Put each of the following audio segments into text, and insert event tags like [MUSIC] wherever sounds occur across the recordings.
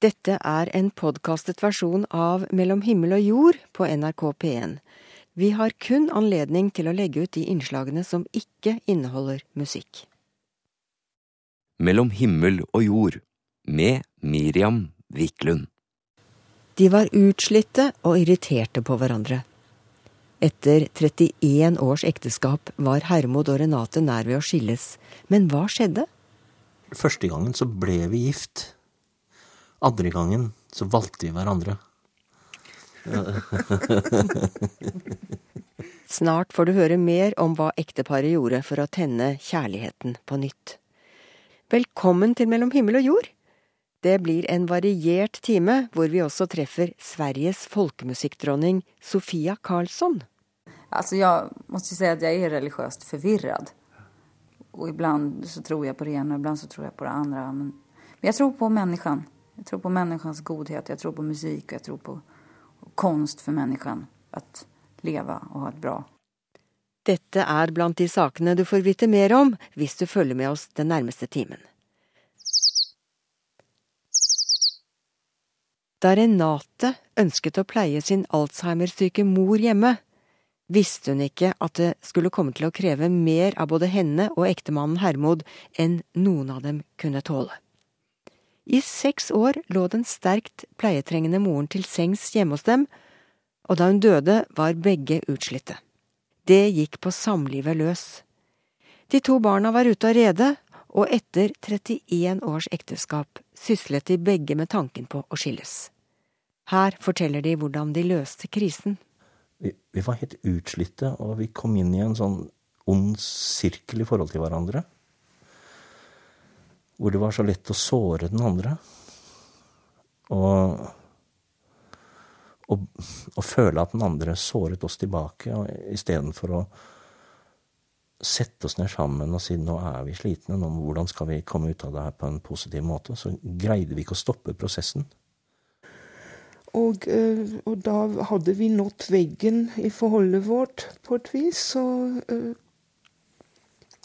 Dette er en podkastet versjon av Mellom himmel og jord på NRK P1. Vi har kun anledning til å legge ut de innslagene som ikke inneholder musikk. Mellom himmel og jord med Miriam Wiklund. De var utslitte og irriterte på hverandre. Etter 31 års ekteskap var Hermod og Renate nær ved å skilles, men hva skjedde? Første gangen så ble vi gift. Andre gangen så valgte vi hverandre. [LAUGHS] Snart får du høre mer om hva ekteparet gjorde for å tenne kjærligheten på nytt. Velkommen til Mellom himmel og jord! Det blir en variert time hvor vi også treffer Sveriges folkemusikkdronning Sofia Karlsson. Altså, jeg må si at jeg er religiøst forvirret. Og iblant så tror jeg på det ene, og iblant så tror jeg på det andre. Men, men jeg tror på mennesket. Jeg tror på människans godhet, jeg tror på musikk, og jeg tror på konst for mennesken. At leve og ha et bra. Dette er blant de sakene du får vite mer om hvis du følger med oss den nærmeste timen. Da Renate ønsket å pleie sin Alzheimer-syke mor hjemme, visste hun ikke at det skulle komme til å kreve mer av både henne og ektemannen Hermod enn noen av dem kunne tåle. I seks år lå den sterkt pleietrengende moren til sengs hjemme hos dem, og da hun døde, var begge utslitte. Det gikk på samlivet løs. De to barna var ute av redet, og etter 31 års ekteskap syslet de begge med tanken på å skilles. Her forteller de hvordan de løste krisen. Vi, vi var helt utslitte, og vi kom inn i en sånn ond sirkel i forhold til hverandre hvor det var så lett å såre den andre. Og, og, føle at den andre såret oss tilbake, istedenfor å sette oss ned sammen og si nå er vi slitne, nå, hvordan skal vi komme ut av det her på en positiv måte, så greide vi ikke å stoppe prosessen. Og, eh, og da hadde vi nådd veggen i forholdet vårt på et vis, så eh,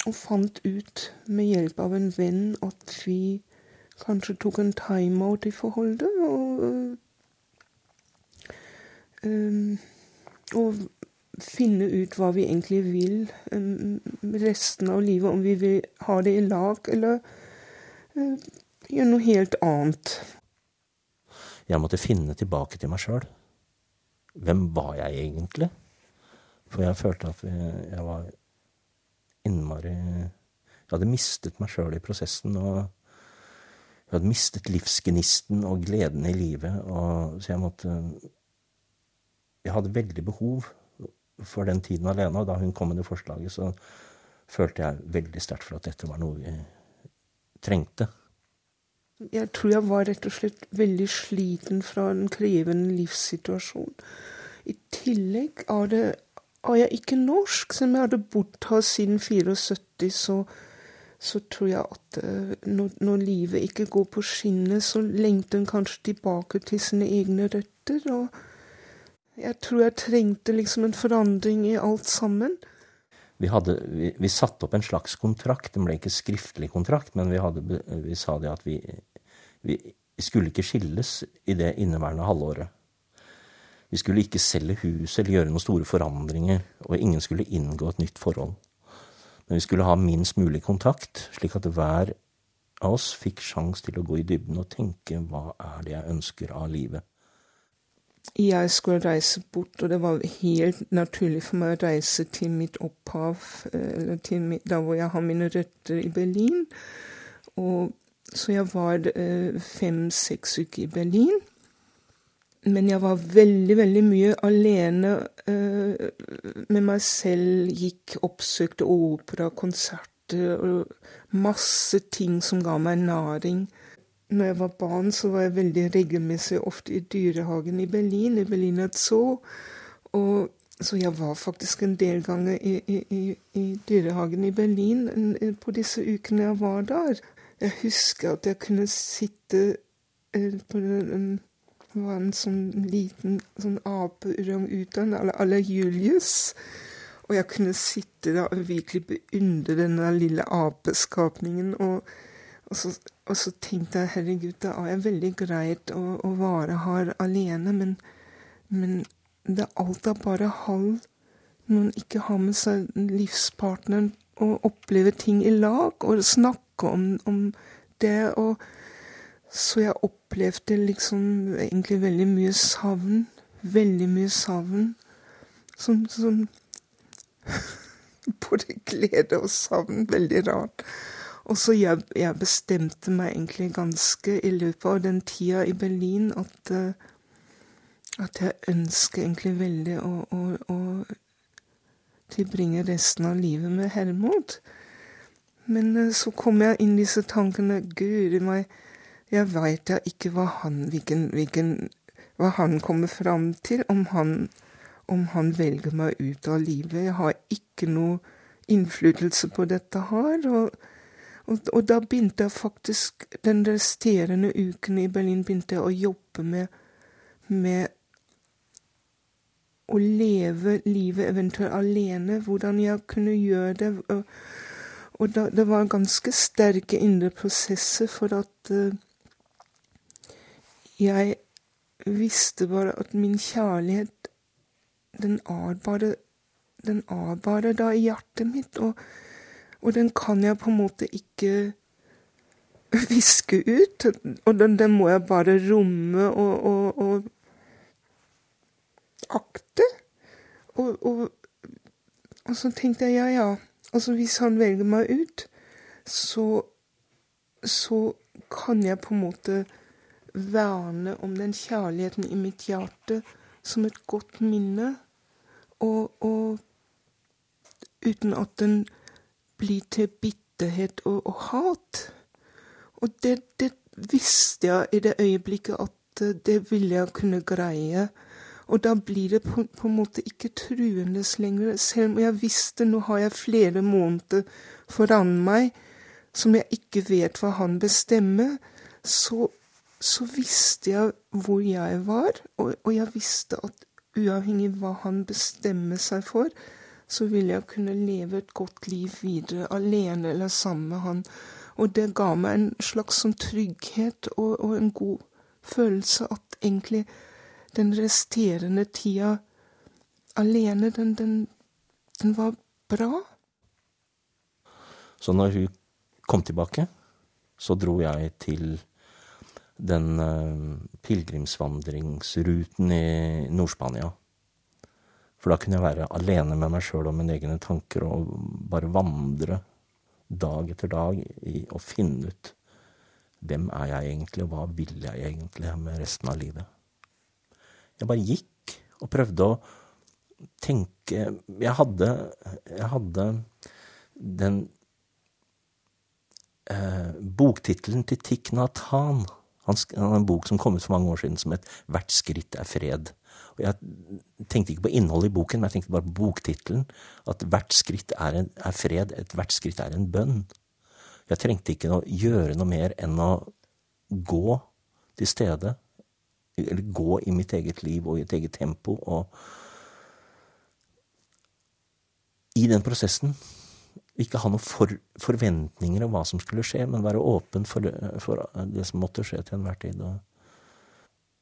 og fant ut med hjelp av en venn at vi kanskje tok en timeout i forholdet. Og, um, og finne ut hva vi egentlig vil um, resten av livet. Om vi vil ha det i lag, eller uh, gjøre noe helt annet. Jeg måtte finne tilbake til meg sjøl. Hvem var jeg egentlig? For jeg følte at jeg var innmari Jeg hadde mistet meg sjøl i prosessen. og Jeg hadde mistet livsgnisten og gleden i livet. Og, så jeg måtte Jeg hadde veldig behov for den tiden alene. Og da hun kom med det forslaget, så følte jeg veldig sterkt for at dette var noe vi trengte. Jeg tror jeg var rett og slett veldig sliten fra en krevende livssituasjon. I tillegg er det er jeg ikke norsk. Selv om jeg hadde bodd her siden 74, så, så tror jeg at uh, når, når, livet ikke går på skinner, så lengter en kanskje tilbake til sine egne røtter. Og jeg tror jeg trengte liksom en forandring i alt sammen. Vi, hadde, vi, vi satte opp en slags kontrakt. Den ble ikke skriftlig kontrakt, men vi, hadde, vi sa det at vi, vi skulle ikke skilles i det inneværende halvåret. Vi skulle ikke selge huset eller gjøre noen store forandringer, og ingen skulle inngå et nytt forhold. Men vi skulle ha minst mulig kontakt, slik at hver av oss fikk sjans til å gå i dybden og tenke hva er det jeg ønsker av livet. Jeg skulle reise bort, og det var helt naturlig for meg å reise til mitt opphav, eller til mitt, der hvor jeg har mine røtter i Berlin. Og, så jeg var eh, fem-seks uker i Berlin. Men jeg var veldig, veldig mye alene uh, med meg selv. Gikk, oppsøkte opera, konserter og masse ting som ga meg næring. Når jeg var barn, så var jeg veldig regelmessig ofte i dyrehagen i Berlin, i Berliner Zoo. Og, så jeg var faktisk en del ganger i, i, i dyrehagen i Berlin på disse ukene jeg var der. Jeg husker at jeg kunne sitte uh, på en det var en sånn liten sånn apeorang-utan eller, la Julius. Og jeg kunne sitte der og virkelig beundre denne lille apeskapningen. Og, og så og så tenkte jeg herregud, det er veldig greit å, å være her alene, men, men det alt er bare halv når man ikke har med seg livspartneren og opplever ting i lag og snakker om, om det. og Så jeg opplevde liksom egentlig veldig mye savn. Veldig mye savn. Som, som [LAUGHS] Både glede og savn. Veldig rart. Og så jeg, jeg, bestemte meg egentlig ganske i løpet av den tida i Berlin at, uh, at jeg ønsker egentlig veldig å, å, å tilbringe resten av livet med Hermod. Men uh, så kom jeg inn disse tankene Guri meg, jeg veit da ikke hva han, hvilken, hvilken, hva han kommer fram til, om han, om han velger meg ut av livet. Jeg har ikke noe innflytelse på dette her. og og, og, da begynte jeg faktisk Den resterende uken i Berlin begynte jeg å jobbe med, med å leve livet eventuelt alene. Hvordan jeg kunne gjøre det. Og, og da, det var ganske sterke indre prosesser for at uh, jeg visste bare at min kjærlighet, den er bare Den er bare da i hjertet mitt. og og den kan jeg på en måte ikke viske ut. Og den, den må jeg bare romme og, og, og akte. Og, og, så tenkte jeg ja, ja. Altså hvis han velger meg ut, så, så kan jeg på en måte verne om den kjærligheten i mitt hjerte som et godt minne. Og, og uten at den blir til bitterhet og, og hat. Og det, det, visste jeg i det øyeblikket at eh, det ville jeg kunne greie. Og da blir det på, på en måte ikke truende lenger. Selv om jeg visste nå har jeg flere måneder foran meg som jeg ikke vet hva han bestemmer, så, så visste jeg hvor jeg var, og, og jeg visste at uavhengig av hva han bestemmer seg for, så ville jeg kunne leve et godt liv videre, alene eller sammen med han. Og det ga meg en slags sånn trygghet og, og en god følelse at egentlig den resterende tida alene, den, den, den var bra. Så når hun kom tilbake, så dro jeg til den uh, pilegrimsvandringsruten i Nord-Spania. For da kunne jeg være alene med meg sjøl og mine egne tanker og bare vandre dag etter dag i å finne ut hvem er jeg egentlig, og hva vil jeg egentlig med resten av livet. Jeg bare gikk og prøvde å tenke Jeg hadde, jeg hadde den eh, boktittelen til Thich Nhat. En bok som kom ut for mange år siden som het 'Hvert skritt er fred'. Og jeg tenkte ikke på innholdet i boken, men jeg tenkte bare på boktittelen. At hvert skritt er, en, er fred, hvert skritt er en bønn. Jeg trengte ikke å gjøre noe mer enn å gå til stede. Eller gå i mitt eget liv og i et eget tempo. Og i den prosessen ikke ha noen for, forventninger om hva som skulle skje, men være åpen for, for det som måtte skje til enhver tid. Og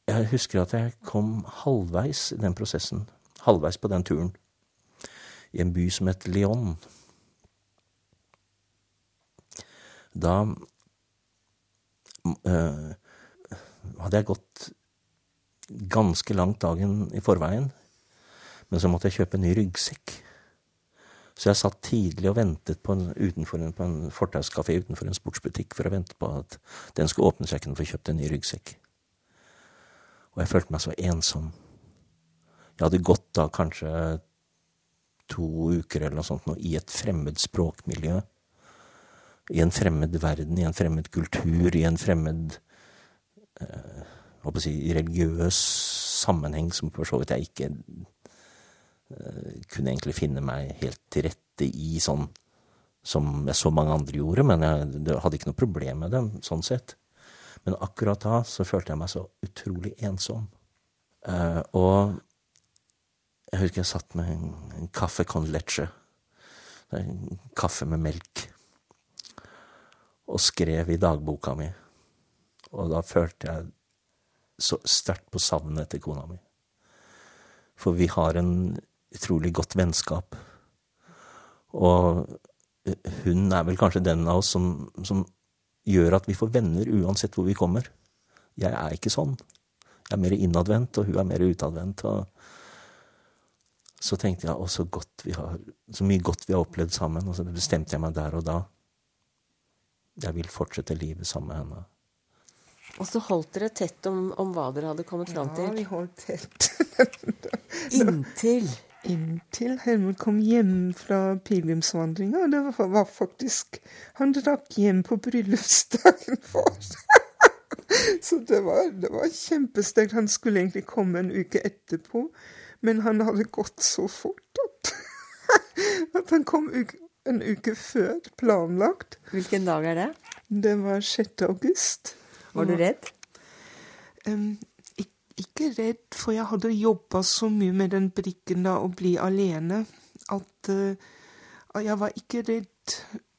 jeg husker at jeg kom halvveis i den prosessen, halvveis på den turen, i en by som het Lyon. Da øh, hadde jeg gått ganske langt dagen i forveien, men så måtte jeg kjøpe en ny ryggsekk. Så jeg satt tidlig og ventet på en, utenfor en, en fortauskafé utenfor en sportsbutikk for å vente på at den skulle åpne så jeg kunne få kjøpt en ny ryggsekk. Og jeg følte meg så ensom. Jeg hadde gått da kanskje to uker eller noe sånt nå, i et fremmed språkmiljø. I en fremmed verden, i en fremmed kultur, i en fremmed eh, si, religiøs sammenheng som for så vidt jeg ikke kunne egentlig finne meg helt til rette i, sånn som jeg så mange andre gjorde, men jeg hadde ikke noe problem med dem sånn sett. Men akkurat da så følte jeg meg så utrolig ensom. Uh, og jeg husker jeg satt med en, en kaffe con leche. En kaffe med melk. og skrev i dagboka mi. Og da følte jeg så sterkt på savnet etter kona mi. For vi har en utrolig godt vennskap. Og hun er vel kanskje den av oss som, som gjør at vi får venner uansett hvor vi kommer. Jeg er ikke sånn. Jeg er mer innadvendt, og hun er mer utadvendt. og så tenkte jeg å, så, godt vi har, så mye godt vi har opplevd sammen. Og så bestemte jeg meg der og da. Jeg vil fortsette livet sammen med henne. Og så holdt dere tett om, om hva dere hadde kommet fram til? Ja, vi holdt tett. [LAUGHS] Inntil? Inntil Helmut kom hjem fra pilegrimsvandringa. Det var, faktisk Han drakk hjem på bryllupsdagen [LAUGHS] vår. Så det var, det var kjempesterkt. Han skulle egentlig komme en uke etterpå, men han hadde gått så fort at, [LAUGHS] at han kom uke, en uke før planlagt. Hvilken dag er det? Det var 6. august. Var du redd? Um, ikke redd, for jeg hadde jobba så mye med den brikken da, å bli alene, at uh, jeg var ikke redd.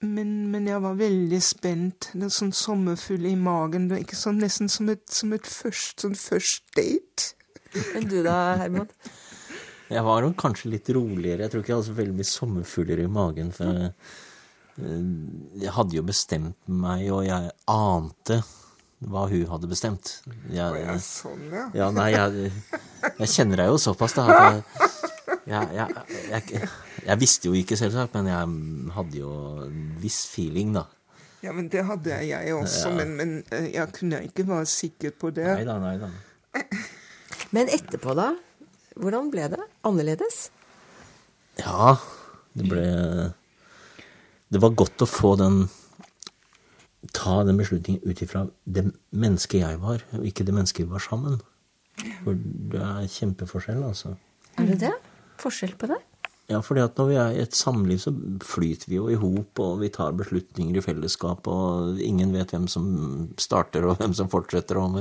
Men, men, jeg var veldig spent. Det er sånn sommerfugl i magen. Det er ikke sånn, Nesten som et, som et først, sånn first date. Men du da, Herman? Jeg var nok kanskje litt roligere. Jeg tror ikke jeg hadde så veldig mye sommerfugler i magen. For jeg, jeg hadde jo bestemt meg, og jeg ante hva hun hadde bestemt. Jeg, jeg, sånn, ja. ja nei, jeg, jeg, kjenner deg jo såpass, da. At jeg, jeg, visste jo ikke, selvsagt, men jeg hadde jo en viss feeling, da. Ja, men det hadde jeg også, ja. men, men, eh, jeg kunne ikke være sikker på det. Neida, neida. Men etterpå, da? Hvordan ble det? Annerledes? Ja, det ble Det var godt å få den ta den beslutningen ut ifra det mennesket jeg var, og ikke det mennesket vi var sammen. For det er kjempeforskjell, altså. Er det det? Forskjell på det? Ja, fordi at når vi er i et samliv, så flyter vi jo i hop, og vi tar beslutninger i fellesskap, og ingen vet hvem som starter, og hvem som fortsetter, og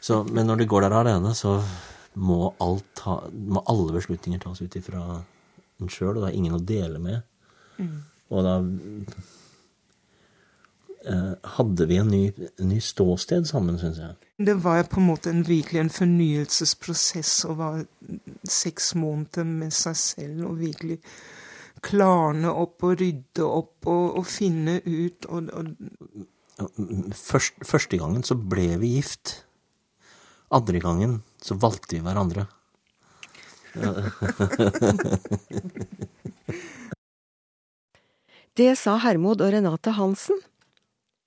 så, Men når du går der alene, så må, ta, må alle beslutninger tas ut ifra en sjøl, og det er ingen å dele med. Mm. Og da hadde vi en ny, en ny ståsted sammen, syns jeg. Det var på en måte en, virkelig en fornyelsesprosess å være seks måneder med seg selv og virkelig klarne opp og rydde opp og, og finne ut og, og Først, Første gangen så ble vi gift. Andre gangen så valgte vi hverandre. [LAUGHS] Det sa Hermod og Renate Hansen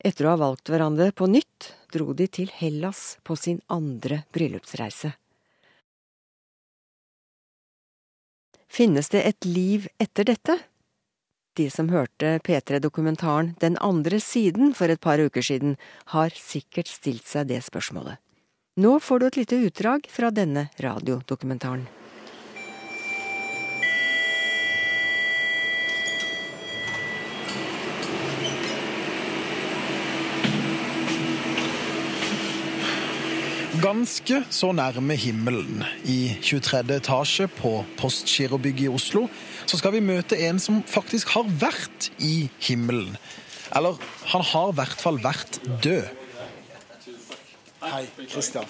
etter å ha valgt hverandre på nytt, dro de til Hellas på sin andre bryllupsreise. Finnes det et liv etter dette? De som hørte P3-dokumentaren Den andre siden for et par uker siden, har sikkert stilt seg det spørsmålet. Nå får du et lite utdrag fra denne radiodokumentaren. Ganske så nærme himmelen, i 23. etasje på Postgirobygget i Oslo, så skal vi møte en som faktisk har vært i himmelen. Eller han har i hvert fall vært død. Hei, Kristian.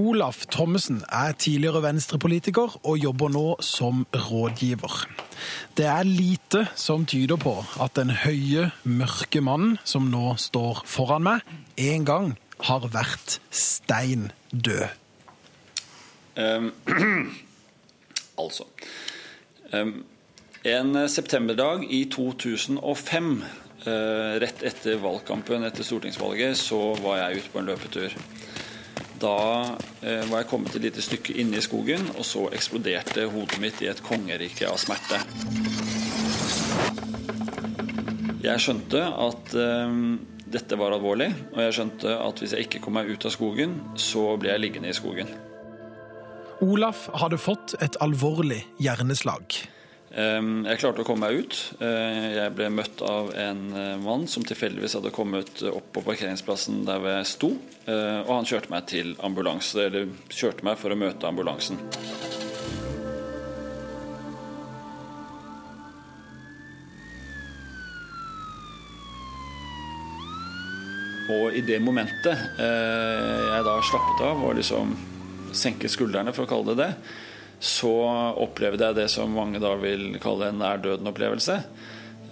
Olaf Thommessen er tidligere venstrepolitiker og jobber nå som rådgiver. Det er lite som tyder på at den høye, mørke mannen som nå står foran meg, en gang har vært stein død? Um, [CLEARS THROAT] altså um, En septemberdag i 2005, uh, eh, rett etter valgkampen etter stortingsvalget, så var jeg ute på en løpetur. Da uh, var jeg kommet et lite stykke inne i skogen, og så eksploderte hodet mitt i et kongerike av smerte. Jeg skjønte at um, dette var alvorlig, og jeg skjønte at hvis jeg ikke kom meg ut av skogen, så ble jeg liggende i skogen. Olaf hadde fått et alvorlig hjerneslag. Jeg klarte å komme meg ut. Eh, jeg ble møtt av en eh, mann som tilfeldigvis hadde kommet opp på parkeringsplassen der jeg sto, eh, og han kjørte meg til ambulanse, eller kjørte meg for å møte ambulansen. Og i det momentet eh, jeg da slappet av og liksom senket skuldrene, for å kalle det det, så opplevde jeg det som mange da vil kalle en nær døden-opplevelse.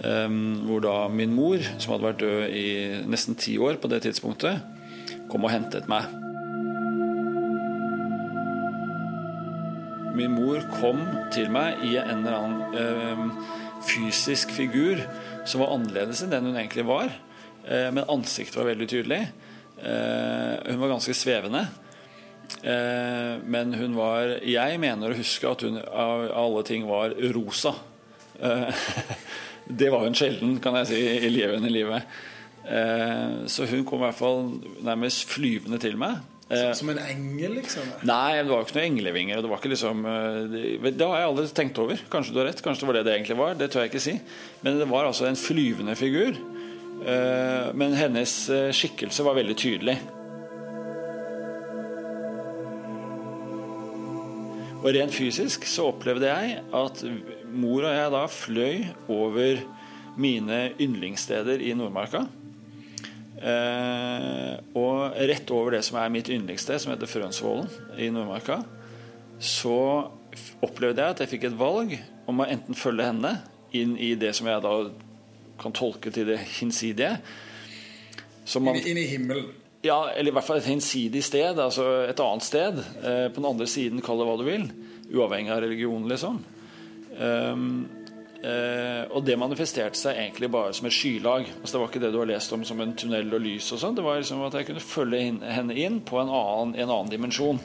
Um, hvor da min mor, som hadde vært død i nesten ti år på det tidspunktet, kom og hentet meg. Min mor kom til meg i en eller annen um, fysisk figur som var annerledes enn den hun egentlig var. Uh, men ansiktet var veldig tydelig. Uh, hun var ganske svevende. Uh, men hun var Jeg mener å huske at hun av alle ting var rosa. [LAUGHS] det var hun sjelden, kan jeg si, i levende livet. Så hun kom i hvert fall nærmest flyvende til meg. Som en engel, liksom? Nei, det var jo ikke noen englevinger. Det var ikke liksom Det, det har jeg aldri tenkt over. Kanskje du har rett. Kanskje det var det det egentlig var. Det tør jeg ikke si. Men det var altså en flyvende figur. Men hennes skikkelse var veldig tydelig. Og rent fysisk så opplevde jeg at mor og jeg da fløy over mine yndlingssteder i Nordmarka. Eh, og rett over det som er mitt yndlingssted, som heter Frønsvollen i Nordmarka, så opplevde jeg at jeg fikk et valg om å enten følge henne inn i det som jeg da kan tolke til det hinsidige. Man, inn, inn, i himmelen? Ja, eller i hvert fall et hinsidig sted. Altså et annet sted. Eh, på den andre siden, kall det hva du vil. Uavhengig av religion, liksom. Um, eh, og det manifesterte seg egentlig bare som et skylag. Altså, det var ikke det du har lest om som en tunnel og lys. og sånn Det var liksom at jeg kunne følge henne inn på en annen, en annen dimensjon.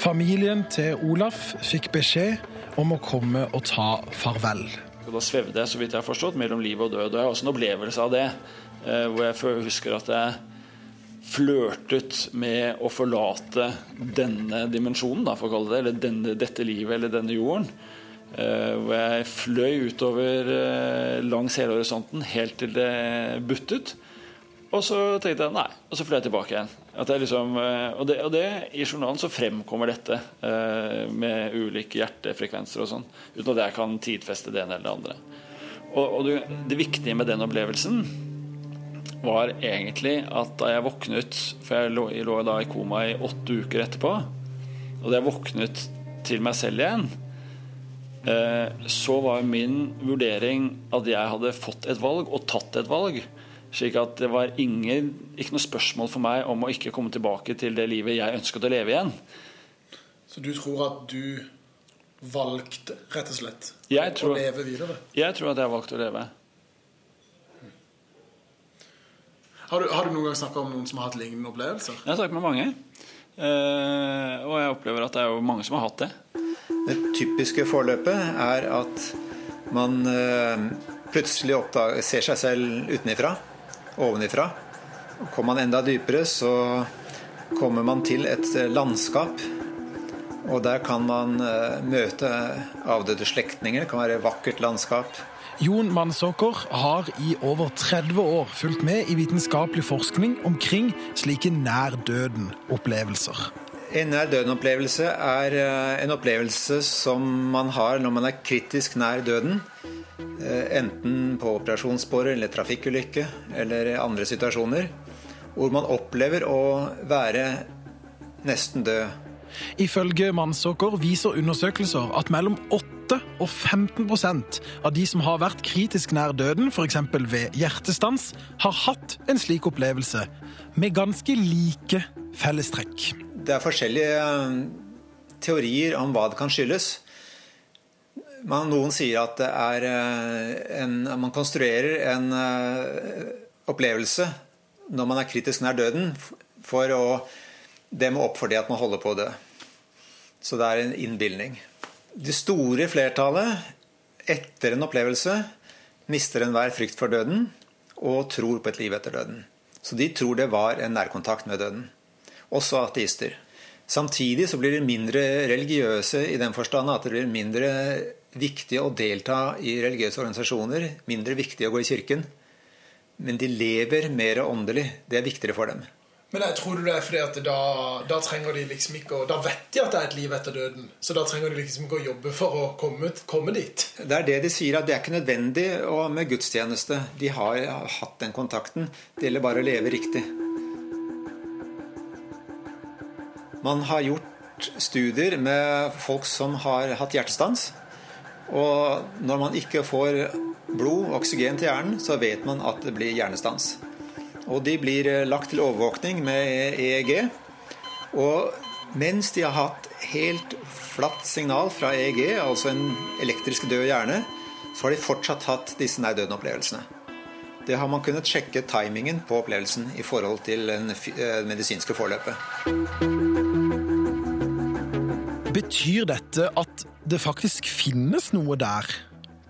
Familien til Olaf fikk beskjed om å komme og ta farvel. Og da svevde jeg så vidt jeg har forstått, mellom liv og død. Og jeg har også en opplevelse av det, uh, hvor jeg husker at jeg flørtet med å forlate denne dimensjonen, da, for å kalle det, eller denne, dette livet eller denne jorden. Uh, hvor jeg fløy utover uh, langs hele horisonten helt til det buttet. Og så tenkte jeg nei, og så fløy jeg tilbake igjen. Liksom, uh, og, det, og, det, I journalen så fremkommer dette med ulike hjertefrekvenser og sånn. Uten at jeg kan tidfeste det ene eller det andre. Og, og det, det viktige med den opplevelsen var egentlig at da jeg våknet For jeg lå, jeg lå da i koma i åtte uker etterpå. Og da jeg våknet til meg selv igjen, så var min vurdering at jeg hadde fått et valg og tatt et valg. Slik at det var ingen, ikke noe spørsmål for meg om å ikke komme tilbake til det livet jeg ønsket å leve igjen. Så du tror at du valgte, rett og slett, tror, å leve videre? Jeg tror at jeg valgte å leve. Har du, har du noen gang snakka om noen som har hatt lignende opplevelser? Jeg har snakket med mange. og jeg opplever at det er jo mange som har hatt det. Det typiske forløpet er at man plutselig oppdager, ser seg selv utenifra, ovenifra. Kommer man enda dypere, så kommer man til et landskap. Og der kan man møte avdøde slektninger. Det kan være et vakkert landskap. Jon Mannsåker har i over 30 år fulgt med i vitenskapelig forskning omkring slike nær døden-opplevelser. En nær døden-opplevelse er en opplevelse som man har når man er kritisk nær døden. Enten på operasjonsbordet eller trafikkulykke eller andre situasjoner. Hvor man opplever å være nesten død. Ifølge Mannsåker viser undersøkelser at mellom 8 og 15% av de som har vært kritisk nær døden, f.eks. ved hjertestans, har hatt en slik opplevelse, med ganske like fellestrekk. Det er forskjellige teorier om hva det kan skyldes. Noen sier at det er en, man konstruerer en opplevelse når man er kritisk nær døden, for å demme opp for det at man holder på å dø. Så det er en innbilning. Det store flertallet etter en opplevelse mister enhver frykt for døden og tror på et liv etter døden. Så de tror det var en nærkontakt med døden. Også ateister. Samtidig så blir de mindre religiøse i den forstand at det blir mindre viktig å delta i religiøse organisasjoner, mindre viktig å gå i kirken. Men de lever mer åndelig. Det er viktigere for dem. Men jeg tror du det er fordi at da, da, trenger de liksom ikke å, Da vet de at det er et liv etter døden. Så da trenger de liksom ikke å jobbe for å komme, komme dit. Det er det de sier, at det er ikke nødvendig med gudstjeneste. De har hatt den kontakten. Det gjelder bare å leve riktig. Man har gjort studier med folk som har hatt hjertestans. Og når man ikke får blod og oksygen til hjernen, så vet man at det blir hjernestans. Og de blir eh, lagt til overvåkning med EEG. Og mens de har hatt helt flatt signal fra EEG, altså en elektrisk død hjerne, så har de fortsatt hatt disse nær døden-opplevelsene. Det har man kunnet sjekke timingen på opplevelsen i forhold til det eh, medisinske forløpet. Betyr dette at det faktisk finnes noe der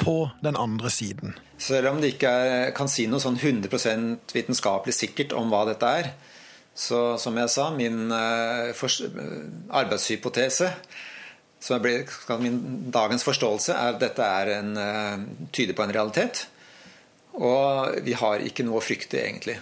på den andre siden? Selv om det ikke er, kan si noe sånn 100% vitenskapelig sikkert om hva dette er, så som jeg sa, min uh, for, arbeidshypotese som ble, Min dagens forståelse er at dette er en, uh, tyder på en realitet. Og vi har ikke noe å frykte, egentlig.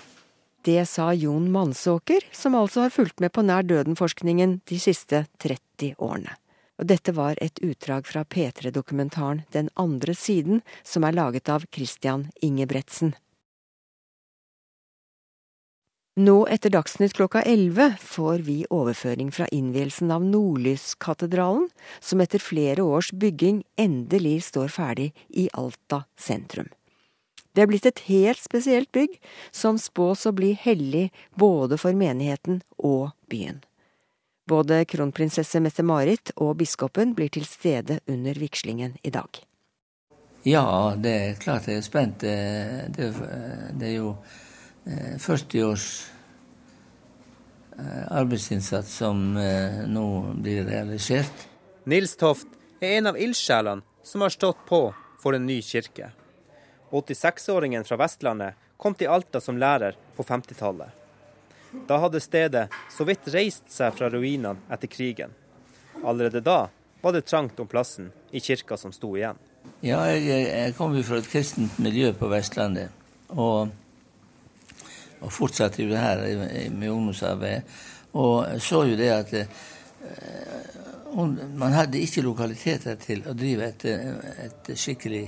Det sa Jon Mansåker, som altså har fulgt med på nær døden-forskningen de siste 30 årene og dette var et utdrag fra P3-dokumentaren Den andre siden, som er laget av Christian Ingebretsen. Nå etter Dagsnytt klokka 11 får vi overføring fra innvielsen av Nordlyskatedralen, som etter flere års bygging endelig står ferdig i Alta sentrum. Det er blitt et helt spesielt bygg, som spås å bli hellig både for menigheten og byen. Både kronprinsesse Mette-Marit og biskopen blir til stede under vigslingen i dag. Ja, det er klart jeg er spent. Det, det er jo 40 eh, års eh, arbeidsinnsats som eh, nå blir realisert. Nils Toft er en av ildsjelene som har stått på for en ny kirke. 86-åringen fra Vestlandet kom til Alta som lærer på 50-tallet. Da hadde stedet så vidt reist seg fra ruinene etter krigen. Allerede da var det trangt om plassen i kirka som sto igjen. Ja, jeg, jeg kom jo fra et kristent miljø på Vestlandet. Og, og fortsatte jo det her med ungdomsarbeid. Og så jo det at eh, man hadde ikke lokaliteter til å drive et, et skikkelig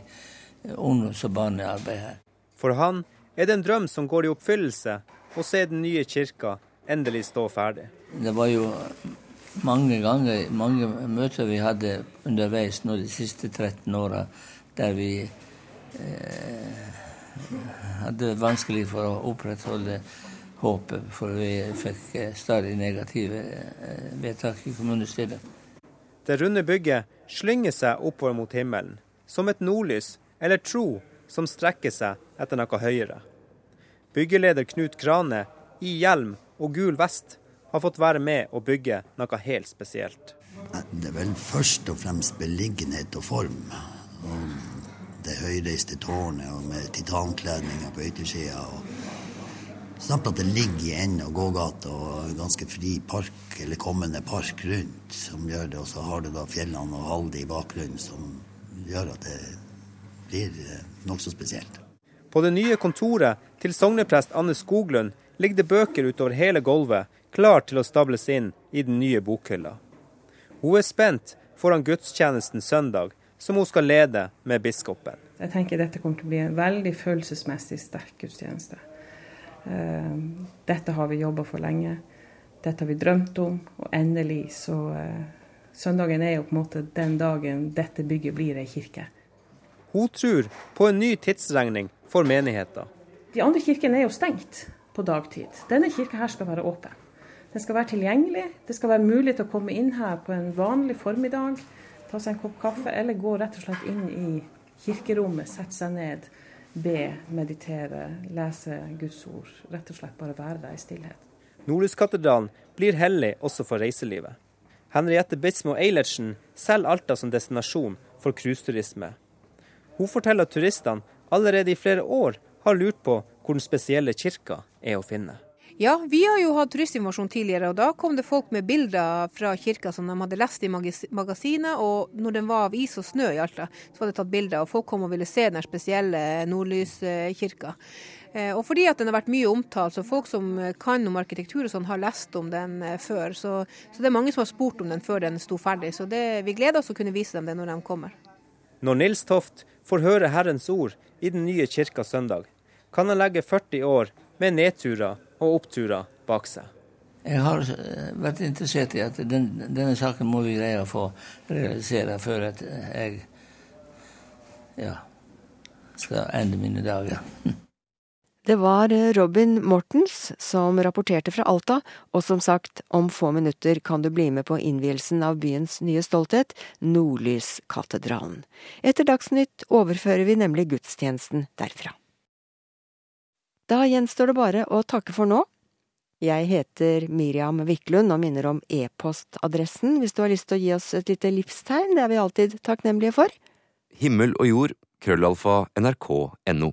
ungdoms- og barnearbeid her. For han er det en drøm som går i oppfyllelse og se den nye kirka endelig stå ferdig. Det var jo mange ganger, mange møter vi hadde underveis nå de siste 13 åra, der vi eh, hadde vanskelig for å opprettholde håpet, for vi fikk eh, stadig negative eh, vedtak i kommunestyret. Det runde bygget slynger seg oppover mot himmelen, som et nordlys eller tro som strekker seg etter noe høyere. Byggeleder Knut Krane i hjelm og gul vest har fått være med å bygge noe helt spesielt. Det er vel først og fremst beliggenhet og form. Og det høyreiste tårnet og med titankledninger på yttersida. Samt at det ligger i enden av gågata og ganske fri park, eller kommende park rundt, som gjør det. Og så har du da fjellene og Halde i bakgrunnen, som gjør at det blir eh, nokså spesielt. På det nye kontoret til sogneprest Anne Skoglund ligger det bøker utover hele gulvet, klar til å stables inn i den nye bokhylla. Hun er spent foran gudstjenesten søndag, som hun skal lede med biskopen. Jeg tenker dette kommer til å bli en veldig følelsesmessig sterk gudstjeneste. Eh, dette har vi jobba for lenge. Dette har vi drømt om, og endelig så eh, Søndagen er jo på en måte den dagen dette bygget blir ei kirke. Hun tror på en ny tidsregning for menigheten. De andre kirkene er jo stengt på dagtid. Denne kirka her skal være åpen. Den skal være tilgjengelig. Det skal være mulig til å komme inn her på en vanlig formiddag, ta seg en kopp kaffe, eller gå rett og slett inn i kirkerommet, sette seg ned, be, meditere, lese Guds ord. Rett og slett bare være der i stillhet. Nordlyskatedralen blir hellig også for reiselivet. Henriette Bismo Eilertsen selger Alta som destinasjon for cruiseturisme. Hun forteller at turistene allerede i flere år har lurt på hvor den spesielle kirka er å finne. Ja, vi har jo hatt turistinformasjon tidligere, og da kom det folk med bilder fra kirka som de hadde lest i magasinet. Og når den var av is og snø i Alta, så var det tatt bilder, og folk kom og ville se den spesielle nordlyskirka. Eh, og fordi at den har vært mye omtalt, så folk som kan om arkitektur og sånn, har lest om den før. Så, så, det er mange som har spurt om den før den sto ferdig. Så det, vi gleder oss å kunne vise dem det når de kommer. Når Nils Toft får høre Herrens ord i den nye kirka søndag, kan han legge 40 år med nedturer og oppturer bak seg. Jeg har eh, vært interessert i at den, denne saken må vi greie å få realisere før at jeg ja, skal ende mine dager. [LAUGHS] Det var Robin Mortens som rapporterte fra Alta, og som sagt, om få minutter kan du bli med på innvielsen av byens nye stolthet, Nordlyskatedralen. Etter Dagsnytt overfører vi nemlig gudstjenesten derfra. Da gjenstår det bare å takke for nå. Jeg heter Miriam Wiklund og minner om e-postadressen hvis du har lyst til å gi oss et lite livstegn. Det er vi alltid takknemlige for. Himmel og jord, krøllalfa, nrk.no.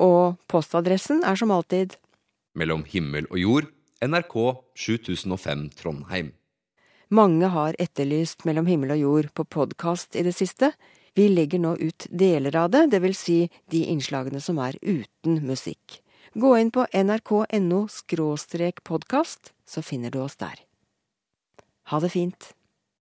Og postadressen er som alltid Mellom himmel og jord, NRK 7005 Trondheim. Mange har etterlyst Mellom himmel og jord på podkast i det siste. Vi legger nå ut deler av det, det vil si de innslagene som er uten musikk. Gå inn på nrk.no podkast, så finner du oss der. Ha det fint.